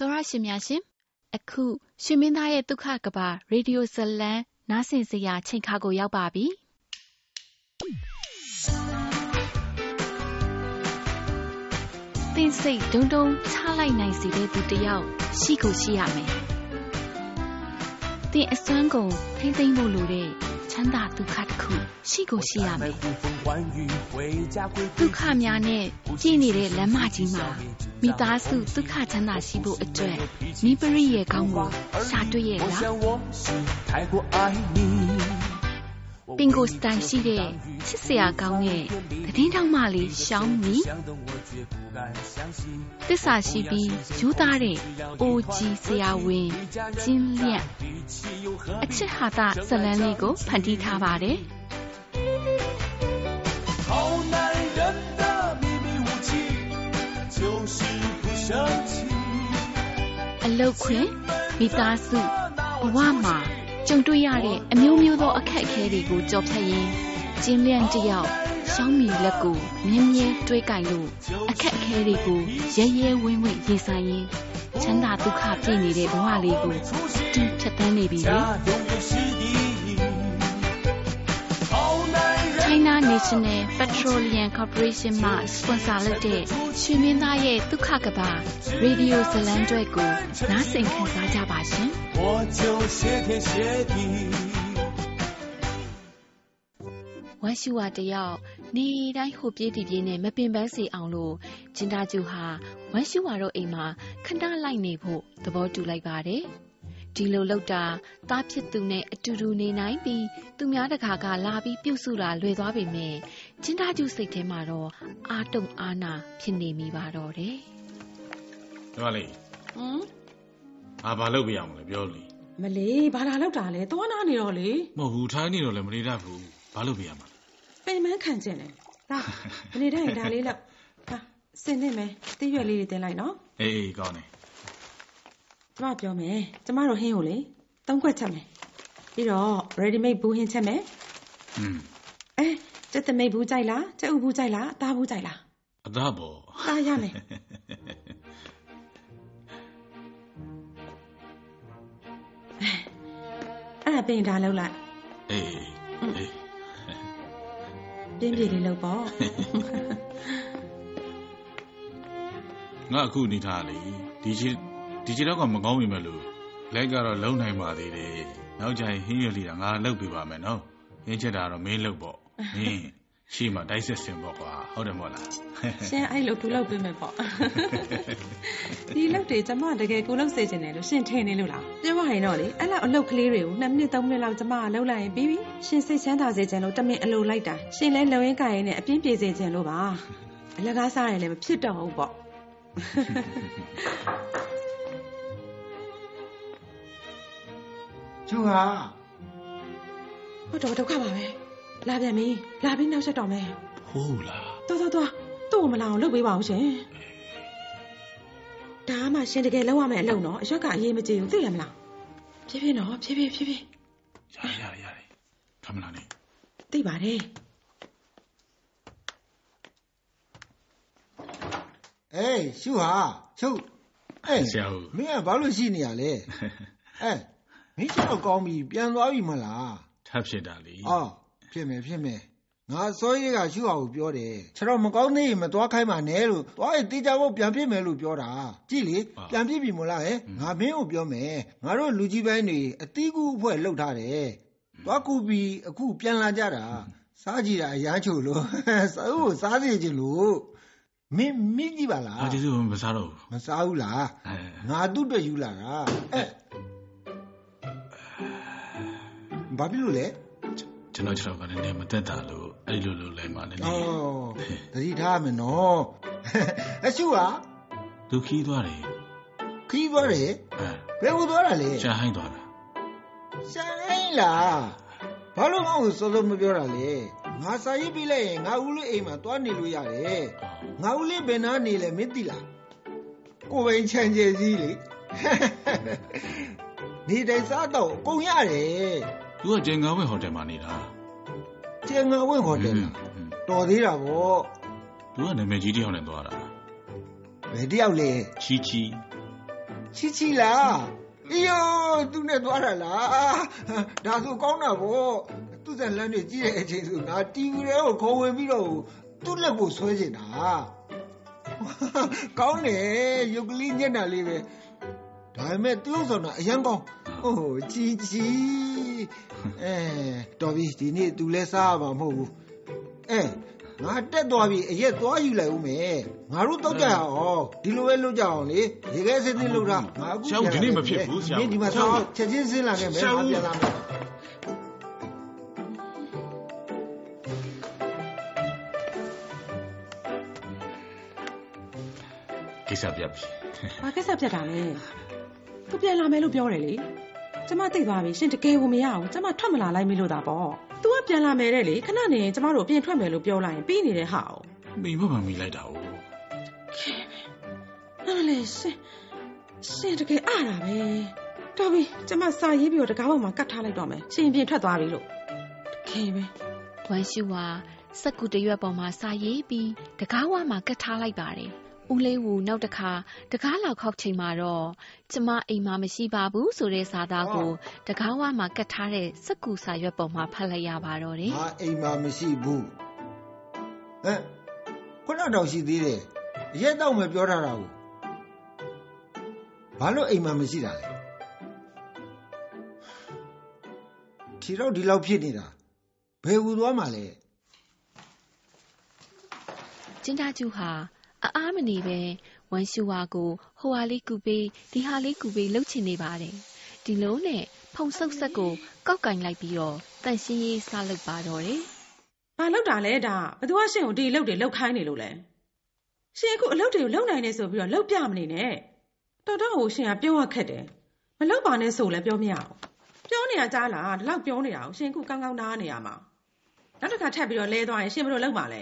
တော်ရရှင်များရှင်အခုရှင်မင်းသားရဲ့ဒုက္ခကဘာရေဒီယိုဇလံနားဆင်စရာချိန်ခါကိုရောက်ပါပြီသင်စိတ်ဒုံဒုံချလိုက်နိုင်စေတဲ့သူတစ်ယောက်ရှိကိုရှိရမယ်သင်အစွမ်းကုန်ထိမ့်သိမ့်ဖို့လိုတဲ့ ချမ်းသာဒုက္ခတစ်ခုရှိကိုရှိရမယ်ဒုက္ခများနဲ့ပြည့်နေတဲ့လမ်းမကြီးမှာမိသားစုဒုက္ခချမ်းသာရှိဖို့အတွက်နိပရိရဲ့ကောင်းကိုရှာတွေ့ရဲ့လား ပင်ကိုစတိုင်ရှိတဲ့ချစ်စရာကောင်းတဲ့သတင်းတောင်မှလေးရှောင်းမီတစ္ဆာရှိပြီးယူသားတဲ့အိုကြီးဆရာဝန်ကျင်းလျက်အချစ်ဟာတာဇလန်းလေးကိုဖန်တီးထားပါတယ်အလုတ်ခွင်မိသားစုဘဝမှာ ကြုံတွေ့ရတဲ့အမျိုးမျိုးသောအခက်အခဲတွေကိုကြော်ဖြတ်ရင်းကျင်းလျန့်တယောက်ရှောင်းမီလက်ကိုမြင်းမြဲတွေးကင်လို့အခက်အခဲတွေကိုရဲရဲဝင်းဝင်းရင်ဆိုင်ရင်းချမ်းသာဒုက္ခပြည့်နေတဲ့ဘဝလေးကိုတူဖြတ်သန်းနေပြီလေ China National Petroleum Corporation မှ sponsor လုပ်တဲ့ရွှေမင်းသားရဲ့ဒုက္ခကဘာရေဒီယိုဇလံတွဲကိုနားဆင်ခံစားကြပါရှင်။我就谢天谢地ဝမ်ရှူဝါတယောက်နေတိုင်းဟိုပြေးတီပြေးနဲ့မပင်ပန်းစေအောင်လို့ဂျင်တာကျူဟာဝမ်ရှူဝါတို့အိမ်မှာခဏလိုက်နေဖို့သဘောတူလိုက်ပါတယ်။ ဒီလိုလုပ်တာသားဖြစ်သူနဲ့အတူတူနေနိုင်ပြီးသူများတကာကလာပြီးပြုတ်စုတာလွယ်သွားပေမဲ့ဂျင်တာကျူစိတ်ထဲမှာတော့အာတုံအာနာဖြစ်နေမိပါတော့တယ်။ဒီမလေးဟမ်ငါဘာလုပ်ပြရမလဲပြောလေမလေးဘာလာလောက်တာလဲသွားနာနေတော့လေမဟုတ်ဘူးထိုင်းနေတော့လည်းမနေတတ်ဘူးဘာလုပ်ပြရမှာပင်မခံကျင်တယ်ဒါမနေတတ်ရင်ဒါလေးလောက်ဟာစင်နေမယ်တိရွက်လေးတွေတင်လိုက်နော်အေးအေးကောင်းတယ် ကျမပြောမယ်ကျမတို့ဟင်းကိုလေသုံးခွက်ချက်မယ်ပြီးတော့ ready made ဘူးဟင်းချက်မယ်อืมအဲကျက်တမိတ်ဘူးကြိုက်လားကျက်ဥဘူးကြိုက်လားအသားဘူးကြိုက်လားအသားပေါ့သားရမယ်အဲ့ဒါပြင်ဒါလောက်လိုက်အေးအေးပြင်းပြလေးလောက်ပေါ့ငါအခုနေထားလေဒီချီ ဒီချီတော့ကမကောင်းပြီမဲ့လို့လက်ကတော့လုံနိုင်ပါသေးတယ်နောက်ကျရင်ဟင်းရလေးတာငါလှုပ်ပြပါမယ်နော်ဟင်းချက်တာတော့မင်းလှုပ်ပေါ့ဟင်းရှိမှတိုက်ဆက်စင်ပေါ့ကွာဟုတ်တယ်မို့လားရှင်အဲ့လိုသူလောက်ပေးမယ်ပေါ့ဒီလောက်တွေကျမတကယ်ကိုလောက်စေချင်တယ်လို့ရှင်ထင်နေလို့လားပြောရရင်တော့လေအဲ့လောက်အလုပ်ကလေးတွေကို2မိနစ်3မိနစ်လောက်ကျမကလှုပ်လိုက်ရင်ပြီးပြီရှင်စိတ်ချမ်းသာစေချင်လို့တမင်အလိုလိုက်တာရှင်လဲလုံရင်းကြရင်နဲ့အပြင်းပြေစေချင်လို့ပါအလကားစားရင်လည်းမဖြစ်တော့ဘူးပေါ့ ကျူဟာဟုတ်တော့ဒုက္ခပါပဲလာပြန်ပြီလာပြီးနောက်ဆက်တော့မယ်ဟုတ်လားတော်တော်တော်သူ့ကိုမလာအောင်လုပ်ပေးပါဦးရှင်ဒါမှရှင်တကယ်လောက်ရမယ့်အလုပ်နော်အရွက်ကအရေးမကြီးဘူးသိရမလားဖြည်းဖြည်းနော်ဖြည်းဖြည်းဖြည်းဖြည်းရရရရခမလာနေသိပါတယ်အေးရှုဟာရှုအေးဆရာမင်းကဘာလို့ရှိနေရလဲအဲ မင်းရှုတော့ကောင်းပြီပြန်သွားပြီမလားထပ်ဖြစ်တာလေအော်ဖြစ်မယ်ဖြစ်မယ်ငါစောရေးကရှုအောင်ပြောတယ်ခြေတော့မကောင်းသေးရင်မသွားခိုင်းပါနဲ့လို့သွားရင်တေးကြဖို့ပြန်ပြစ်မယ်လို့ပြောတာကြည့်လေပြန်ပြစ်ပြီမို့လားဟဲ့ငါမင်းကိုပြောမယ်ငါတို့လူကြီးပိုင်းတွေအတီးကူအဖွဲ့လှုပ်ထားတယ်သွားကူပြီးအခုပြန်လာကြတာစားကြည့်တာအရမ်းချိုလို့စားဖို့စားစီချင်လို့မင်းမင်းကြည့်ပါလားအာကျေးဇူးမစားတော့ဘူးမစားဘူးလားငါသူ့အတွက်ယူလာတာအဲ ဘာဖြစ်လို့လဲကျွန်တော်ကျွန်တော်ကလည်းမသက်တာလို့အဲ့လိုလိုလိုက်မှလည်းဩတတိထားမယ်နော်အရှုဟာသူခီးသွားတယ်ခီးသွားတယ်ဘယ်ကိုသွားတာလဲရှာဟိုင်းသွားတာရှာဟိုင်းလားဘာလို့ငါ့ကိုစောစောမပြောတာလဲငါစာရေးပြလိုက်ရင်ငါဦးလေးအိမ်မှာသွားနေလို့ရတယ်ငါဦးလေးဘယ်နာနေလဲမသိလားကိုယ်ပိုင်ချမ်းကျဲစည်းလေနေတိုင်းစားတော့အကုန်ရတယ် သူကကျင်ငါဝဲဟိုတယ်မှာနေတာကျင်ငါဝဲဟိုတယ်လားတော်သေးတာဗောသူကနာမည်ကြီးတယောက်နဲ့သွားတာဘယ်တယောက်လဲချီချီချီချီလားအေးယောသူနဲ့သွားတာလားဒါဆိုကောင်းတာဗောသူစံလမ်းတွေကြီးတဲ့အချိန်ဆိုငါတီဗီတွေကိုခေါ်ဝင်ပြီးတော့သူ့လက်ကိုဆွဲနေတာကောင်းတယ်ရုပ်ကလေးညက်တာလေးပဲဒါပေမဲ့သူ့ဆောင်တာအရန်ကောင်းဟိုချီချီ အဲတော်ပြီဒီနေ့ तू လဲစားရမှာမဟုတ်ဘူးအဲငါတက်သွားပြီအရက်သွားယူလိုက်ဦးမယ်ငါတို့တော့ကြရအောင်ဒီလိုပဲလုပ်ကြအောင်လေရေခဲစစ်စစ်လုပ်တာငါအခုဆရာဦးဒီနေ့မဖြစ်ဘူးဆရာဦးဒီဒီမှာဆောင်းချက်ချင်းစင်းလာခဲ့မယ်ဆရာငါဦးပြန်လာမယ်ကိစ္စပြတ်ပြီဘာကိစ္စပြတ်တာလဲသူပြန်လာမယ်လို့ပြောတယ်လေ ကျမသိသွားပြီရှင်တကယ်ကိုမရဘူးကျမထွက်မလာလိုက်မိလို့တာပေါ့ तू ကပြန်လာမယ်တဲ့လေခဏနေရင်ကျမတို့အပြင်ထွက်မယ်လို့ပြောလိုက်ရင်ပြီးနေတဲ့ဟာ哦 မိမမမိလိုက်တာ哦 နားလေရှင်ရှင်တကယ်အားတာပဲတော်ပြီကျမစာရေးပြီးတော့တကားပေါ်မှာကတ်ထားလိုက်တော့မယ်ရှင်အပြင်ထွက်သွားပြီလို့တကယ်ပဲ ဝမ်ရှူဟာစက်ကူတရွက်ပေါ်မှာစာရေးပြီးတကားဝမှာကတ်ထားလိုက်ပါတယ်။ ဦးလေးဝူနောက်တစ်ခါတကားလောက်ခောက်ချိန်မှာတော့ကျမအိမ်မှာမရှိပါဘူးဆိုတဲ့စာသားကိုတကားဝမှာကတ်ထားတဲ့စက်ကူစာရွက်ပေါ်မှာဖတ်လိုက်ရပါတော့တယ်ငါအိမ်မှာမရှိဘူးဟမ်ခုနတော့ရှိသေးတယ်အရက်တော့မပြောထားတာကိုဘာလို့အိမ်မှာမရှိတာလဲခြေတော့ဒီလောက်ဖြစ်နေတာဘယ်ကူသွားမှာလဲ။ကျင်းသားကျူဟာ အအားမနေပဲဝမ်ရှူဝါကိုဟိုဟာလေးကူပေးဒီဟာလေးကူပေးလှုပ်ချင်နေပါတယ်။ဒီလိုနဲ့ဖုံဆုပ်ဆက်ကိုကောက်ကင်လိုက်ပြီးတော့တန်ရှင်းရေးစားလုပ်ပါတော့တယ်။ဘာလောက်တာလဲဒါဘသူကရှင်ကိုဒီအလုပ်တွေလောက်ခိုင်းနေလို့လဲရှင်အခုအလုပ်တွေကိုလုပ်နိုင်နေဆိုပြီးတော့လောက်ပြမနေနဲ့တော်တော်ကိုရှင်ကပြောရခက်တယ်မလောက်ပါနဲ့ဆိုလည်းပြောမရဘူးပြောနေတာကြားလားဒီလောက်ပြောနေတာကိုရှင်အခုကောင်းကောင်းနားနေရမှာနောက်တစ်ခါထပ်ပြီးတော့လဲသွားရင်ရှင်ဘယ်လိုလုပ်မှာလဲ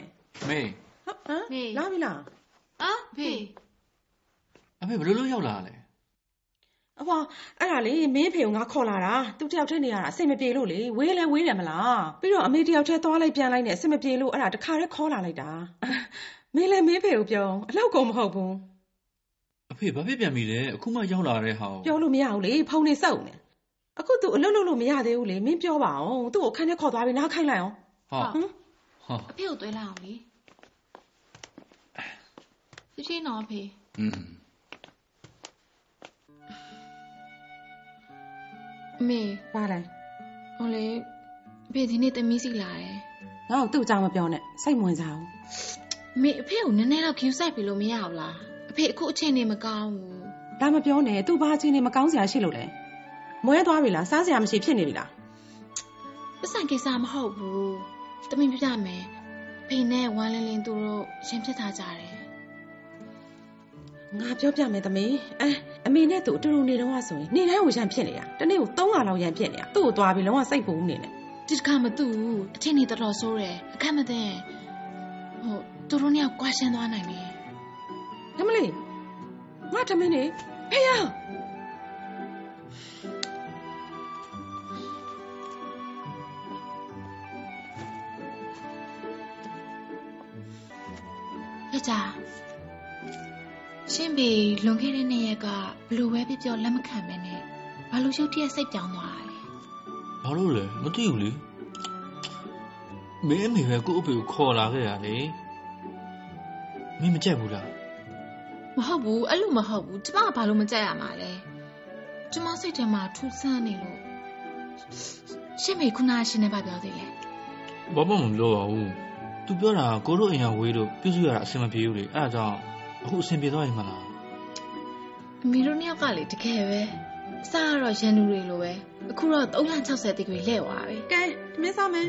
မေဟုတ်ဟမ်မေလာပြီလား အာဖေအဖေဘယ်လိုလုပ်ရောက်လာလဲအဖွာအဲ့ဒါလေမင်းဖေကငါခေါ်လာတာသူတယောက်တည်းနေရတာအဆင်မပြေလို့လေဝေးလဲဝေးတယ်မလားပြီးတော့အမေတယောက်တည်းသွားလိုက်ပြန်လိုက်နဲ့အဆင်မပြေလို့အဲ့ဒါတခါတည်းခေါ်လာလိုက်တာမင်းလည်းမင်းဖေကိုပြောအလောက်ကုန်မဟုတ်ဘူးအဖေဘာဖြစ်ပြန်ပြီလဲအခုမှရောက်လာတဲ့ဟာကိုပြောလို့မရဘူးလေဖုန်းနေစုပ်နေအခုသူအလုပ်လုပ်လို့မရသေးဘူးလေမင်းပြောပါအောင်သူ့ကိုခန်းထဲခေါ်သွားပြီးနားခိုင်းလိုက်အောင်ဟာဟမ်ဟာအဖေကိုသွေးလိုက်အောင်လေ ချစ်ချင်းတော့အဖေอืมအမေပါလဲဟိုလေအဖေဒီနေ့တမီးစီလာတယ်ငါ့ကိုသူ့အကြောင်းမပြောနဲ့စိတ်မဝင်စားဘူးအမေအဖေကိုနည်းနည်းတော့ queue ဆိုင်ပြီလို့မရဘူးလားအဖေအခုအချိန်နေမကောင်းဘူးဒါမပြောနဲ့သူ့ဘာချင်းနေမကောင်းစရာရှိလို့လေမွဲသွားပြီလားစားစရာမရှိဖြစ်နေပြီလားပတ်စံကိစ္စမဟုတ်ဘူးတမီးပြပြမယ်ဖေနဲ့ဝမ်းလင်းလင်းသူတို့ရှင်ဖြစ်ထားကြတယ် ငါပြောပြမယ်သမီးအဲအမေနဲ့သူအတူတူနေတော့ဆိုရင်နေတိုင်းကိုရန်ဖြစ်နေတာတနေ့ကို300လောက်ရန်ဖြစ်နေတာသူ့ကိုသွားပြီးလုံးဝစိတ်ပူနေတယ်ဒီတစ်ခါမသူ့အချင်းနေတော်တော်ဆိုးတယ်အခက်မသိဟိုသူတို့နဲ့ကွာရှင်းသွားနိုင်တယ်ဓမလေးငါဓမင်းနေဖေးရ ရှင်းပေလွန်ခဲ့တဲ့နေ့ရက်ကဘလို့ပဲပြပြောလက်မခံမဲနဲ့ဘာလို့ရုပ်တရက်စိတ်ပြောင်းသွားတာလဲဘာလို့လဲမသိဘူးလေမင်းအမေပဲကို့အဖေကိုခေါ်လာခဲ့ရလေမင်းမကြက်ဘူးလားမဟုတ်ဘူးအဲ့လိုမဟုတ်ဘူးကျမကဘာလို့မကြက်ရမှာလဲကျမစိတ်ထဲမှာထူဆန်းနေလို့ရှင်းပေခုနကရှင်းနေပါပြောသေးတယ်ဘာမှမပြောပါဘူးသူပြောတာကိုတို့အိမ်ကဝေးလို့ပြုစုရတာအဆင်မပြေဘူးလေအဲ့ဒါကြောင့် အခုအဆင်ပြေသွားရင်မလားအမေတို့နှစ်ယောက်ကလေတကယ်ပဲအစားကတော့ရန်သူတွေလိုပဲအခုတော့360တိကွေလဲ့သွားပြီကဲသမင်းစားမယ်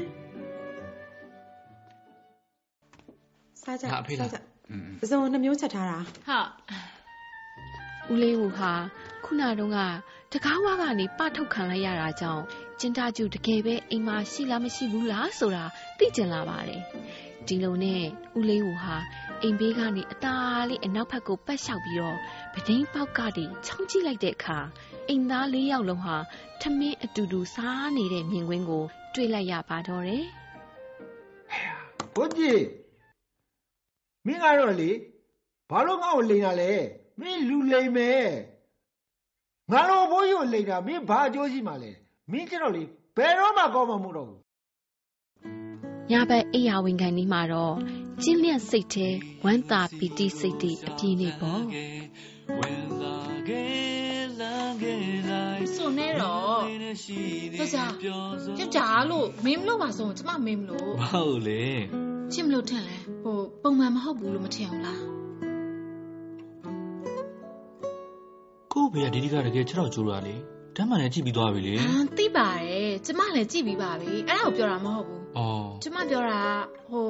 စားကြငါအဖေလားစားကြอืมပစုံနှမျိုးချက်ထားတာဟုတ်ဦးလေးဝူဟာခုနတုန်းကတကားဝါကနေပထုတ်ခံလိုက်ရတာကြောင့်ကျင်းသားကျူတကယ်ပဲအိမ်မှာရှိလားမရှိဘူးလားဆိုတာသိကျင်လာပါတယ် ဒီလိုနဲ့ဦးလေးဝူဟာအိမ်ဘေးကနေအသာလေးအနောက်ဘက်ကိုပတ်လျှောက်ပြီးတော့ပဒိန်းပေါက်ကနေချောင်းကြည့်လိုက်တဲ့အခါအိမ်သားလေးယောက်လုံးဟာထမင်းအတူတူစားနေတဲ့မြင်ကွင်းကို တွေ့လိုက်ရပါတော့တယ်ဘုကြီးမင်းကတော့လေဘာလို့ငါ့ကိုလိန်တာလဲမင်းလူလိန်မယ်ငါလိုဘိုးကြီးကိုလိန်တာမင်းဘာအကျိုးရှိမှလဲမင်းကျတော့လေဘယ်တော့မှကောင်းမှာမဟုတ်တော့ဘူး ညဘက်အိယာဝင်ခံနေမှာတော့ကျင်းလျက်စိတ်ထဲဝမ်းသာပီတိစိတ်တွေအပြည့်နေပေါ့ဆိုနေတော့ယောက်ျားယောက်ျားလို့မင်းမလို့ပါဆိုကျမမင်းမလို့ဘာလို့လဲချစ်မလို့ထင်လဲဟိုပုံမှန်မဟုတ်ဘူးလို့မထင်ဘူးလားကို့ဘေကဒီဒီကတကယ်6တော့ကျိုးတာလေ တမ်းမှန်လည်းကြည့်ပြီးသွားပြီလေဟမ်သိပါတယ်ကျမလည်းကြည့်ပြီးပါပြီအဲ့ဒါကိုပြောတာမဟုတ်ဘူးအော်ကျမပြောတာဟို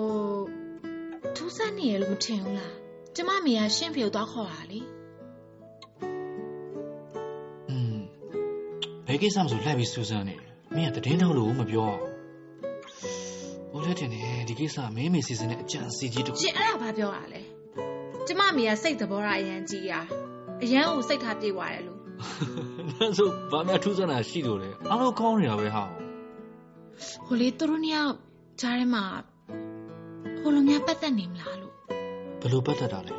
ထူးဆန်းနေရလို့မထင်ဘူးလားကျမမေကရှင်းဖေကိုသွားခေါ်တာလေอืมဘယ်ကိစ္စမဆိုလိုက်ပြီးစူးစမ်းနေတယ်မင်းကတည်င်းတော့လို့မပြောဟိုလက်တင်နေဒီကိစ္စမင်းမေစီစဉ်တဲ့အကြံစီကြီးတစ်ခုရှင်အဲ့ဒါဘာပြောတာလဲကျမမေကစိတ်သဘောထားအရန်ကြီးရာအရန်ကိုစိတ်ထားပြေသွားတယ်လို့ ဒါဆိုဘာမှထူးဆန်းတာရှိလို့လေအားလုံးကောင်းနေတာပဲဟာဟိုလေသူတို့နှစ်ယောက်ကြားထဲမှာဟိုလိုများပတ်သက်နေမလားလို့ဘယ်လိုပတ်သက်တာလဲ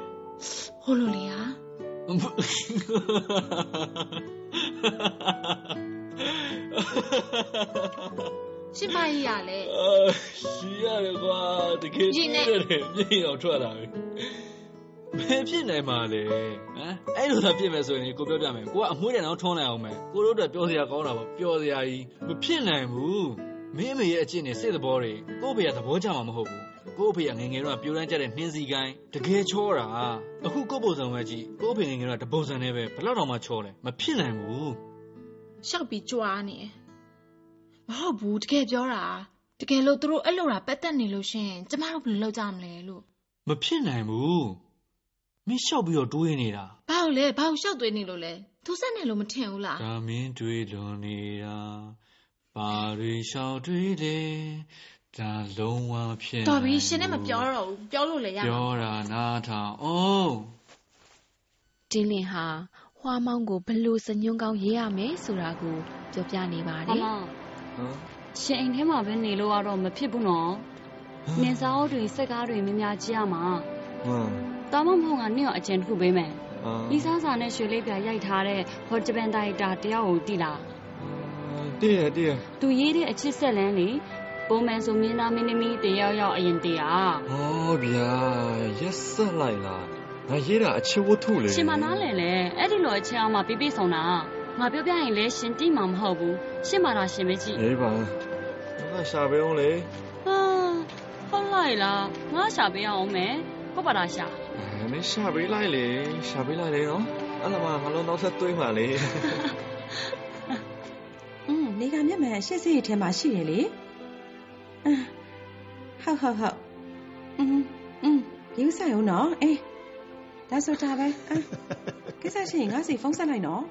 ဟိုလိုလေဟာရှင်ပါကြီးရလဲအာရှိရတယ်ကွာတကယ်ရေနဲ့ရှိရတယ်မျက်ရည်တော့ထွက်လာပြီ ဘယ်ဖြစ်နိုင်မှာလဲဟမ်အဲ့လိုသာဖြစ်မယ်ဆိုရင်ကိုပြောပြမယ်ကိုကအမွှေးတယ်တော့ထွန်းလိုက်အောင်မယ်ကိုတို့အတွက်ပြောစရာကောင်းတာပေါ့ပြောစရာကြီးမဖြစ်နိုင်ဘူးမင်းအမေရဲ့အကျင့်နဲ့စိတ်သဘောတွေကို့ဖေကသဘောကျမှာမဟုတ်ဘူးကို့ဖေကငယ်ငယ်တော့ပြိုတန်းကြတဲ့နှင်းစီကိုင်းတကယ်ချောတာအခုကို့ပုံစံပဲကြည့်ကို့ဖေငယ်ငယ်တော့တပုံစံနဲ့ပဲဘယ်လောက်တောင်မှချောလဲမဖြစ်နိုင်ဘူးရှောက်ပြီးကြွားနေတယ်မဟုတ်ဘူးတကယ်ပြောတာတကယ်လို့သူတို့အဲ့လိုတာပတ်သက်နေလို့ရှရင်ကျမတို့ဘယ်လိုလုပ်ကြမလဲလို့မဖြစ်နိုင်ဘူး မင်းလျှောက်ပြီးတော့တွေးနေတာဘာလို့လဲဘာလို့ရှောက်သွေးနေလို့လဲသူဆက်နေလို့မထင်ဘူးလားဒါမင်းတွေးလွန်နေတာပါတွေလျှောက်တွေးလေဒါလုံးဝဖြစ်တော်ပြီနိုင်ရှင်နဲ့မပြောတော့ဘူးပြောလို့လည်းရမှာပြောတာနားထောင်အောင်တင်းလင်းဟာဟွာမောင်းကိုဘယ်လို့စညွန်းကောင်းရေးရမယ်ဆိုတာကိုပြောပြနေပါတမယ်မရှင်အိမ်ထဲမှာပဲနေလို့ကတော့မဖြစ်ဘူးနော်နင်စားအုပ်တွေစက်ကားတွေများများကြည့်ရမှာဟမ် တာမမဟုတ်ကနင့်ရောအကျဉ်တစ်ခုပေးမယ်အာဤစားစာနဲ့ရွှေလေးပြရိုက်ထားတဲ့ဟော်ဂျပန်တိုင်တာတယောက်ကိုတိလားတည့်ရတည့်ရသူရေးတဲ့အချစ်ဆက်လန်းလေပုံမှန်ဆိုမင်းသားမင်းသမီးတယောက်ယောက်အရင်တည်းอ่ะဟောဗျာရက်ဆက်လိုက်လားငါရေးတာအချစ်ဝတ္ထုလေရှင်မနားလဲလေအဲ့ဒီလိုအချစ်အောင်မှပြပြဆောင်တာငါပြောပြရင်လဲရှင်တိမှမဟုတ်ဘူးရှင်မာတာရှင်ပဲကြည့်အေးပါငါရှာပေးအောင်လေဟာဟုတ်လိုက်လားငါရှာပေးအောင်မယ်ဟုတ်ပါလားရှာအဲ မင်းရှာပေးလိုက်လေရှာပေးလိုက်လေနော်အဲ့ဒါမှငါလုံးနောက်ဆက်သွေးမှလေ อืมနေကမျက်မှန်ရှစ်စိတ်ထဲမှာရှိတယ်လေအင်းဟုတ်ဟုတ်ဟုတ်อืมอืมယူဆိုင်အောင်နော်အေးဒါဆိုဒါပဲအင်းကိစ္စရှိရင်ငါစီဖုန်းဆက်လိုက်နော်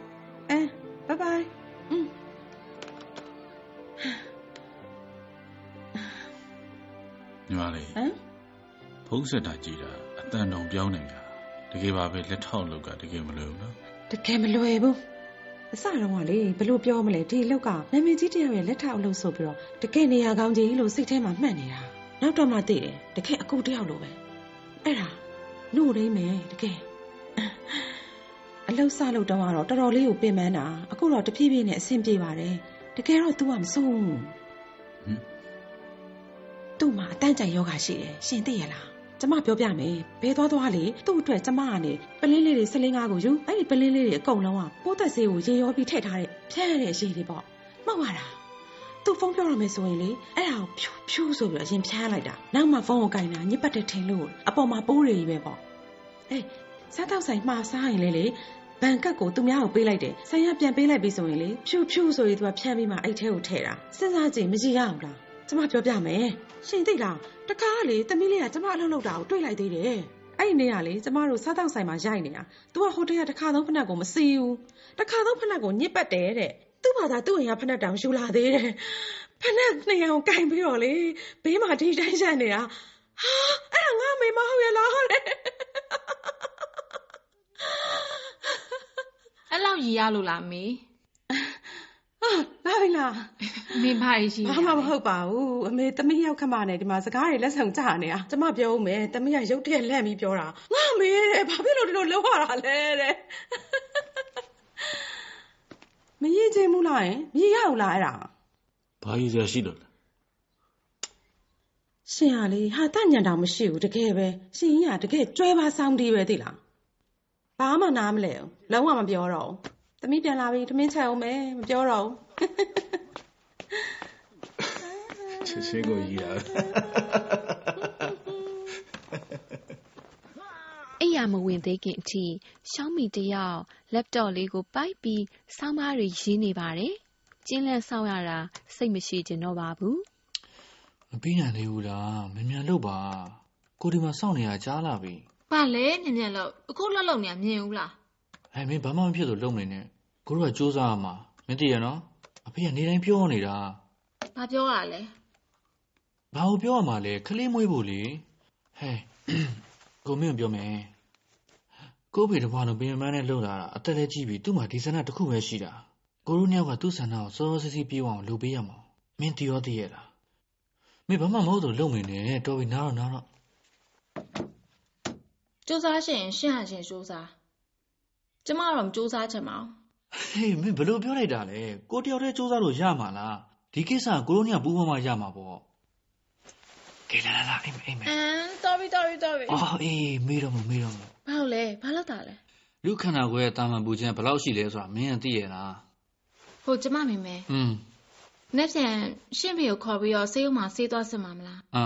အင်းဘိုင်ဘိုင်อืม ညီမလေး ဟမ် ဖုံးဆက်တာကြည်တာအ တန်တောင်ပြောင်းနေများတကယ်ပါပဲလက်ထောက်လောက်ကတကယ်မလွယ်ဘူးနော်တကယ်မလွယ်ဘူးအစတော့ကလေဘယ်လိုပြောမလဲဒီလောက်ကနာမည်ကြီးတယောက်ရဲ့လက်ထောက်အလုပ်ဆိုပြီးတော့တကယ်နေရာကောင်းကြီးလို့စိတ်ထဲမှာမှတ်နေတာနောက်တော့မှသိတယ်တကယ်အကူတယောက်လိုပဲအဲ့ဒါနှုတ်ရင်းမယ်တကယ်အလုပ်စလို့တော့ကတော့တော်တော်လေးကိုပင်ပန်းတာအခုတော့တဖြည်းဖြည်းနဲ့အဆင်ပြေပါတယ်တကယ်တော့ तू ကမဆုံးဘူးဟင်သူ့မှာအတန်းကြိုင်ယောဂရှိတယ်ရှင်သိရလား ကျမပြောပြမယ်ဘဲသွားသွားလေသူ့အတွက်ကျမကနေပလင်းလေးတွေဆလင်းကားကိုယူအဲ့ဒီပလင်းလေးတွေအကုန်လုံးကပိုးသက်ဆေးကိုရေရောပြီးထည့်ထားတဲ့ဖြန်းရတဲ့ရေတွေပေါ့မှောက်ရတာသူဖုန်းပြောရမယ်ဆိုရင်လေအဲ့ဒါကိုဖြူဖြူဆိုပြီးတော့ရင်ဖြန်းလိုက်တာနောက်မှဖုန်းကိုကင်တာညစ်ပတ်တဲ့ထင်လို့အပေါ်မှာပိုးတွေကြီးပဲပေါ့အေးစားတော့ဆိုင်မှားစားရင်လေလေဘန်ကတ်ကိုသူများကိုပေးလိုက်တယ်ဆိုင်ရပြန်ပေးလိုက်ပြီဆိုရင်လေဖြူဖြူဆိုရင်သူကဖြန်းပြီးမှအဲ့ထဲကိုထည့်တာစဉ်းစားကြည့်မကြည့်ရအောင်လား ကျမပြောပြမယ်ရှင်သိလားတခါကလေသမီးလေးကကျမအလုပ်လုပ်တာကိုတွေ့လိုက်သေးတယ်အဲ့ဒီနေ့ကလေကျမတို့စားတော့ဆိုင်မှာရိုက်နေတာသူကဟိုတယ်ကတခါသုံးဖက်နှက်ကိုမစီဘူးတခါသုံးဖက်နှက်ကိုညစ်ပတ်တယ်တဲ့သူ့ဘာသာသူ့အိမ်ကဖက်နှက်တောင်ယူလာသေးတယ်ဖက်နှက်နှစ်ယောက်ကင်ပြီးတော့လေဘေးမှာဒီတိုင်းရှက်နေတာဟာအဲ့ဒါငါမေမဟုတ်ရလားတဲ့အဲ့လောက်ရည်ရလို့လားမေ ဟာလာပြီလားမေဘာကြီးဘာမှမဟုတ်ပါဘူးအမေသမီးရောက်ခမနဲ့ဒီမှာစကားတွေလက်ဆောင်ကြနေတာကျမပြောဦးမယ်သမီးကရုတ်တရက်လက်ပြီးပြောတာငါမေတဲ့ဘာဖြစ်လို့ဒီလိုလောက်ရတာလဲတဲ့မရေးချင်းဘူးလားယင်မရေးရဘူးလားအဲ့ဒါဘာကြီးစရာရှိလို့လဲရှင်ဟာလေဟာတညံတောင်မရှိဘူးတကယ်ပဲရှင်ကြီးကတကယ်ကျွဲပါဆောင်ဒီပဲသိလားဘာမှနားမလဲဘူးလုံးဝမပြောတော့ဘူး သမီးပြန်လာပြီသမင်းချက်အောင်မယ်မပြောတော့ဘူးချစ်ချင်းကိုကြီးတာအိယာမဝင်သေးခင်အထိရှောင်းမီတယောက်လက်တော့လေးကိုပိုက်ပြီးဆောင်းပါးတွေရင်းနေပါတယ်။ကျင်းလန့်ဆောက်ရတာစိတ်မရှိကျင်တော့ပါဘူးမပြီးနိုင်သေးဘူးလားမြန်မြန်လုပ်ပါကိုဒီမှာစောင့်နေတာကြားလာပြီဘာလဲမြင်မြင်လို့အခုလှုပ်လှုပ်နေမြင်ဘူးလား ဟဲ့မင်းဘာမှမဖြစ်လို့လုပ်နေနဲ့ကိုတို့ကစူးစမ်းရမှာမင်းတည်ရနော်အဖေကနေတိုင်းပြောနေတာဘာပြောရလဲဘာကိုပြောရမှာလဲခလေးမွေးဖို့လေဟဲ့ကိုမင်းကိုပြောမယ်ကိုဖေတဘွားတော့ပင်မန်းနဲ့လှုပ်လာတာအသက်လည်းကြီးပြီသူ့မှာဒီဆန္ဒတစ်ခုပဲရှိတာကိုတို့နှစ်ယောက်ကသူ့ဆန္ဒကိုစောစောစီးစီးပြေးအောင်လုပ်ပေးရမှာမင်းတည်ရောတည်ရလားမင်းဘာမှမဟုတ်တော့လုပ်နေနဲ့တော်ပြီနားတော့နားတော့စူးစားရှင်ရှင့်ဟာရှင်စူးစား ကျမတော့မစူးစားချင်ပါဘူးဟေးမင်းဘယ်လိုပြောလိုက်တာလဲကိုတယောက်တည်းစူးစမ်းလို့ရမှာလားဒီကိစ္စကကိုတို့နှစ်ယောက်ပူးပေါင်းမှရမှာပေါ့ကဲလာလာလာအိမ်မအိမ်မအမ်တော်ပြီတော်ပြီတော်ပြီအော်အေးမေးတော့မမေးတော့မဘာလို့လဲဘာလို့တာလဲလူခန္ဓာကိုယ်ရဲ့တာမန်ပူခြင်းဘယ်လောက်ရှိလဲဆိုတာမင်းကသိရလားဟိုကျမမေမေอืมနေ့ပြန်ရှင့်ဖေကိုခေါ်ပြီးတော့ဆေးရုံမှာဆေးသွားစစ်မှာမလားအာ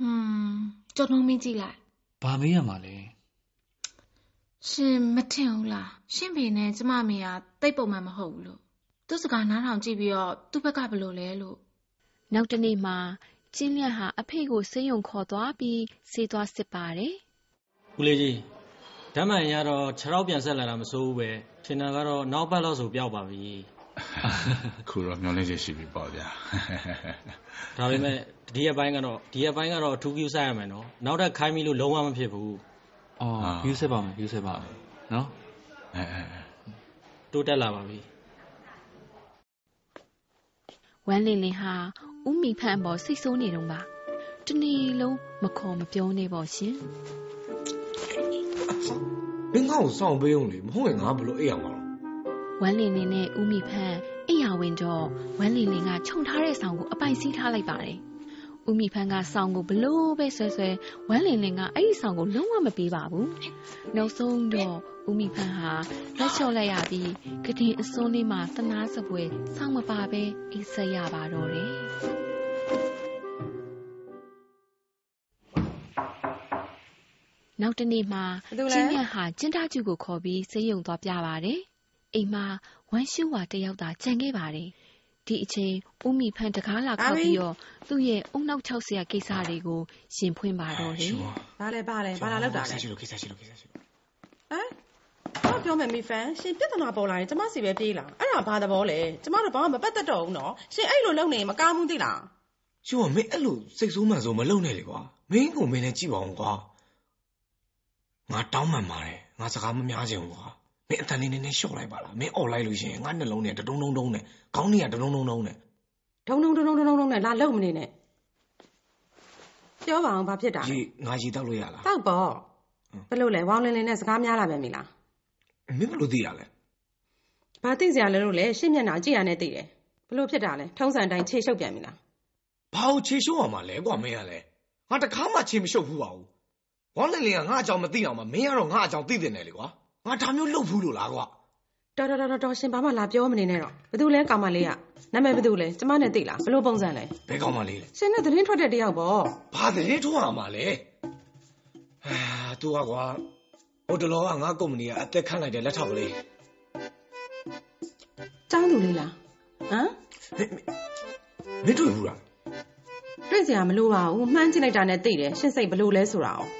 ဟွန်းကြော်နှုံးမင်းကြည့်လိုက်ဘာမေးရမှာလဲ ရှင်မထင်ဘူးလားရှင့်ဖေနဲ့ကျမမေကတိတ်ပုံမှန်မဟုတ်ဘူးလို့သူ့စကားနားထောင်ကြည့်ပြီးတော့သူ့ဘက်ကဘယ်လိုလဲလို့။နောက်တစ်နေ့မှာကျင်းလန့်ဟာအဖေကိုဆေးရုံခေါ်သွားပြီးဆေးသွားစစ်ပါတယ်ဦးလေးကြီးဓမ္မန်ရတော့ခြေထောက်ပြန်ဆက်လာတာမစိုးဘူးပဲထင်တာကတော့နောက်ပတ်လောက်ဆိုပျောက်ပါပြီခုတော့မျောလင်းချက်ရှိပြီပေါ့ဗျာဒါပေမဲ့ဒီရက်ပိုင်းကတော့ဒီရက်ပိုင်းကတော့အထူးကူးစားရမယ်နော်နောက်ထပ်ခိုင်းပြီလို့လုံးဝမဖြစ်ဘူး အော်ယူဆက်ပါမယ်ယူဆက်ပါမယ်နော်အဲအဲအဲတိုးတက်လာပါပြီ။ဝမ်းလင်းလင်းဟာဦးမီဖန်ပေါ်စိတ်ဆိုးနေတော့ပါ။တနေ့လုံးမခေါ်မပြောနေပေါ့ရှင်မင်းငါ့ကိုစောင့်ပေးအောင်လေမဟုတ်ရင်ငါဘယ်လိုအိပ်ရမှာလဲ။ဝမ်းလင်းလင်းနဲ့ဦးမီဖန်အိယာဝင်တော့ဝမ်းလင်းလင်းကခြုံထားတဲ့ဆောင်ကိုအပိုင်စီးထားလိုက်ပါတယ်။ ဦးမီဖန်ကဆောင်ကိုဘလို့ပဲဆွဲဆွဲဝမ်းလင်းလင်းကအဲ့ဒီဆောင်ကိုလုံးဝမပေးပါဘူး။နောက်ဆုံးတော့ဦးမီဖန်ဟာလက်လျှော့လိုက်ရပြီးကတင်အစွန်းလေးမှာသနာစပွဲဆောင်းမပါပဲအိတ်ဆက်ရပါတော့တယ်။နောက်တစ်နေ့မှာဘာလို့လဲကျင်းမြတ်ဟာကျင်းသားကျူကိုခေါ်ပြီးဆေးရုံသွားပြပါတယ်။အိမ်မှာဝမ်းရှူဝါတစ်ယောက်သာကြံခဲ့ပါတယ်။ ဒီအချိန်ဦးမီဖန်တကားလာခောက်ပြီးတော့သူ့ရဲ့အုံနောက်၆ဆရာကိစ္စတွေကိုရှင်ဖွင့်ပါတော့တယ်ဘာလဲဘာလဲဘာလာလောက်တာလဲကိစ္စရှိလို့ကိစ္စရှိလို့ကိစ္စရှိလို့ဟမ်ဘာပြောမယ်မီဖန်ရှင်ပြဿနာပေါ်လာရင်ကျမစီပဲပြေးလာအဲ့ဒါဘာသဘောလဲကျမတို့ဘာမှမပတ်သက်တော့ဘူးနော်ရှင်အဲ့လိုလုပ်နေရင်မကောင်းဘူးသိလားရှင်ကမင်းအဲ့လိုစိတ်ဆိုးမှန်ဆိုမလုံနဲ့လေကွာမင်းကိုမင်းနဲ့ကြည့်ပါအောင်ကွာငါတောင်းမှန်ပါတယ်ငါစကားမများချင်ဘူးကွာ မင်းအတန်လေးနည်းနည်းလျှော့လိုက်ပါလားမင်းអော်လိုက်လို့ရှိရင်ငါနှလုံးနဲ့တဒုံဒုံဒုံနဲ့ခေါင်းနဲ့ကတဒုံဒုံဒုံနဲ့ဒုံဒုံဒုံဒုံဒုံဒုံနဲ့လာလုံမနေနဲ့ပြောပါအောင်ဘာဖြစ်တာလဲရေငါရေတောက်လို့ရလားတောက်ပေါ့ဘယ်လိုလဲဝေါင်းလင်းလင်းနဲ့စကားများလာပဲမီလားမင်းဘယ်လိုသိရလဲဘာသိစရာလဲလို့လဲရှင်းမျက်နှာကြည့်ရနဲ့သိတယ်ဘယ်လိုဖြစ်တာလဲထုံးစံတိုင်းခြေရှုပ်ပြန်ပြီလားဘာလို့ခြေရှုံးရမှာလဲကွာမင်းကလည်းငါတခါမှခြေမရှုပ်ဘူးပါဘူးဝမ်းလင်းလင်းကငါအကြောင်းမသိအောင်မမင်းကတော့ငါအကြောင်းသိတင်တယ်လေကွာ ငါဒါမျိုးလုပ်ဘူးလို့လားကွာတော်တော်တော်တော်ရှင်ဘာမှလာပြောမနေနဲ့တော့ဘယ်သူလဲကောင်မလေးကနာမည်ဘယ်သူလဲကျမနဲ့သိလားဘယ်လိုပုံစံလဲဘယ်ကောင်းမှလေးလဲရှင်နဲ့သတင်းထွက်တဲ့တယောက်ပေါ့ဘာသတင်းထိုးရမှာလဲအာသူကကွာဟိုတလောကငါကုမ္ပဏီကအသက်ခန့်လိုက်တဲ့လက်ထောက်ကလေးចောင်းသူလေးလားဟမ်မင်းတွေ့ဘူးလားတွေ့စရာမလိုပါဘူးမှန်းကြည့်လိုက်တာနဲ့သိတယ်ရှင်းစိတ်ဘယ်လိုလဲဆိုတာ哦ဟွန်း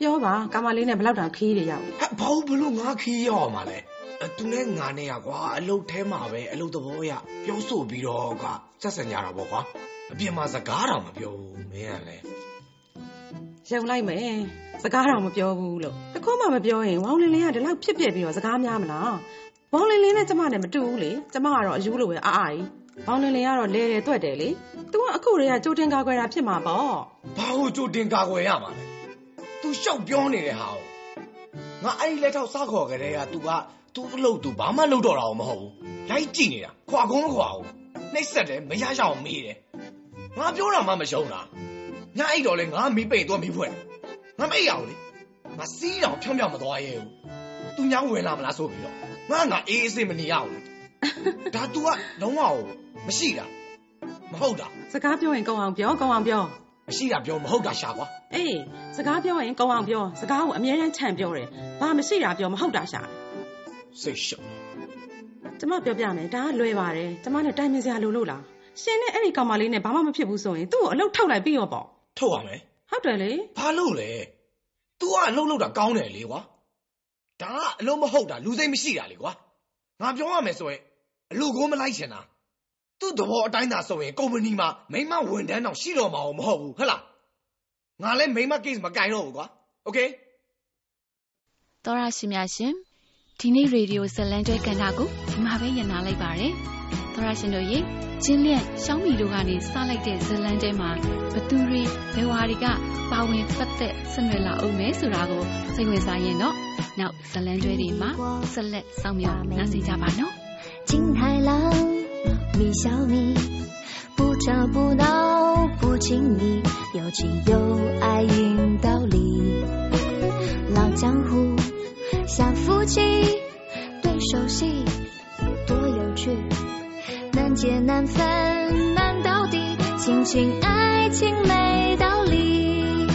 ပြောပါကောင်မလေးနဲ့ဘယ်လောက်တောင်ခီးတွေရောက်လဲဟဲ့ဘာလို့ဘလို့ငါခီးရောက်ရမှာလဲအသူနဲ့ငါနဲ့ကကွာအလုတ်ထဲမှာပဲအလုတ်သဘောရပြောဆိုပြီးတော့ကဆက်ဆံကြတာပေါ့ကွာအပြင်မှာစကားတော့မပြောဘူးမင်းကလည်းရုံလိုက်မယ်စကားတော့မပြောဘူးလို့တခုမှမပြောရင်ဝေါင်းလင်းလင်းကဒီလောက်ဖြစ်ပြပြီးတော့စကားများမလားဝေါင်းလင်းလင်းနဲ့ကျမနဲ့မတူဘူးလေကျမကတော့အယူလိုပဲအာအာကြီးဝေါင်းလင်းလင်းကတော့လဲတယ်တွက်တယ်လေ तू ကအခုတည်းကကြိုတင်ကာကွယ်တာဖြစ်မှာပေါ့ဘာလို့ကြိုတင်ကာကွယ်ရမှာလဲ तू ရှောက်ပြောနေတဲ့ဟာကို ငါအဲ့ဒီလက်ထောက်စားခေါ်ကြတဲ့က तू က तू အလုပ် तू ဘာမှလုပ်တော့တာမဟုတ်ဘူးလိုက်ကြည့်နေတာခွာကုန်းမခွာဘူးနှိပ်ဆက်တယ်မရရအောင်မေးတယ်ငါပြောတာမှမရှုံးတာညအိတ်တော့လေငါမီးပိတ်တော့မီးဖွဲ့ငါမအိတ်ရအောင်လေငါစီးတော့ဖြောင်းဖြောင်းမသွားရဲဘူးသူညောင်းဝင်လာမလားဆိုပြီးတော့ငါငါအေးအေးဆေးမနေရဘူးလေဒါ तू ကလုံးဝမရှိတာမဟုတ်တာ စကားပြောရင်ကောင်းအောင်ပြောကောင်းအောင်ပြော မရှိတာပြောမဟုတ်တာရှာကွာအေးစကားပြောရင်ကောင်းအောင်ပြောစကားကိုအမြဲတမ်းခြံပြောတယ်ဘာမရှိတာပြောမဟုတ်တာရှာစိတ်ရှုပ်ကျမပြောပြမယ်ဒါကလွယ်ပါတယ်ကျမနဲ့တိုင်ပင်စရာလိုလို့လားရှင်နဲ့အဲ့ဒီကောင်မလေးနဲ့ဘာမှမဖြစ်ဘူးဆိုရင်သူ့ကိုအလုပ်ထုတ်လိုက်ပြီးရောပေါ့ထုတ်ရမယ်ဟုတ်တယ်လေဘာလို့လဲ तू ကအလုပ်လုပ်တာကောင်းတယ်လေကွာဒါကအလုပ်မဟုတ်တာလူစိတ်မရှိတာလေကွာငါပြောရမယ်ဆိုရင်အလူကိုမလိုက်ချင်တာ သူ့သဘောအတိုင်းသာဆိုရင်ကုမ္ပဏီမှာမိမဝန်ထမ်းတော့ရှိတော့မှာမဟုတ်ဘူးဟုတ်လားငါလည်းမိမ case မကင်တော့ဘူးကွာโอเค တော်ရရှိများရှင်ဒီနေ့ရေဒီယိုဇလန်ကျွဲကန်တာကိုဒီမှာပဲညနာလိုက်ပါရယ်တော်ရရှင်တို့ရေကျင်းလျက်ရှောင်းမီတို့ကနေစလိုက်တဲ့ဇလန်ကျွဲမှာဘသူတွေဘယ်ဝါတွေကပါဝင်ပတ်သက်ဆက်နွယ်လာအောင်မဲဆိုတာကိုစိတ်ဝင်စားရင်တော့နောက်ဇလန်ကျွဲတွေမှာဆက်လက်စောင့်မျှော်နားဆင်ကြပါနော် 金太郎， 米小米不吵不闹不亲密有情有爱硬道理。老江湖小夫妻对手戏多有趣难解难分难到底亲情爱情没道理。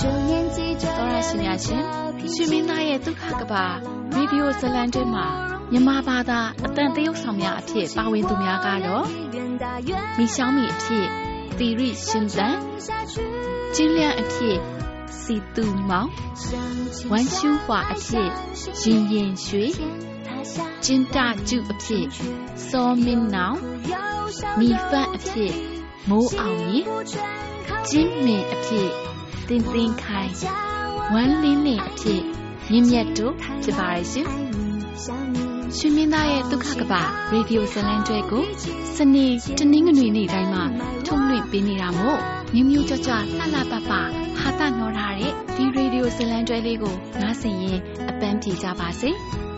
这年纪就当作是虚名那也都看个吧没比我再乱整嘛 မှာမြန်မာဘာသာအတန်တရုတ်ဆောင်များအဖြစ်ပါဝင်သူများကတော့မီရှောင်းမီအဖြစ်သီရိရှင်သန်ကျင်းလျန့်အဖြစ်စီတူမောင်ဝမ်ရှူးဟွာအဖြစ်ရင်ရင်ရွှေကျင်းတကျုအဖြစ်စောမင်းနောင်မီဖတ်အဖြစ်မိုးအောင်ရင်ကျင်းမင်အဖြစ်တင်းတင်းခိုင်ဝမ်လင်းလင်းအဖြစ်မြင့်မြတ်တို့ဖြစ်ပါရဲ့ရှင် ရှင်မင်းသားရဲ့ဒုက္ခကပရေဒီယိုဇလန်ကျွဲကိုစနေတနင်္ဂနွေနေ့တိုင်းမှာထုတ်လွှင့်ပေးနေတာမို့မျိုးမျိုးကြွကြွလှလှပပဟာတာနော်ထားတဲ့ဒီရေဒီယိုဇလန်ကျွဲလေးကိုနားဆင်ရင်အပန်းပြေကြပါစေ။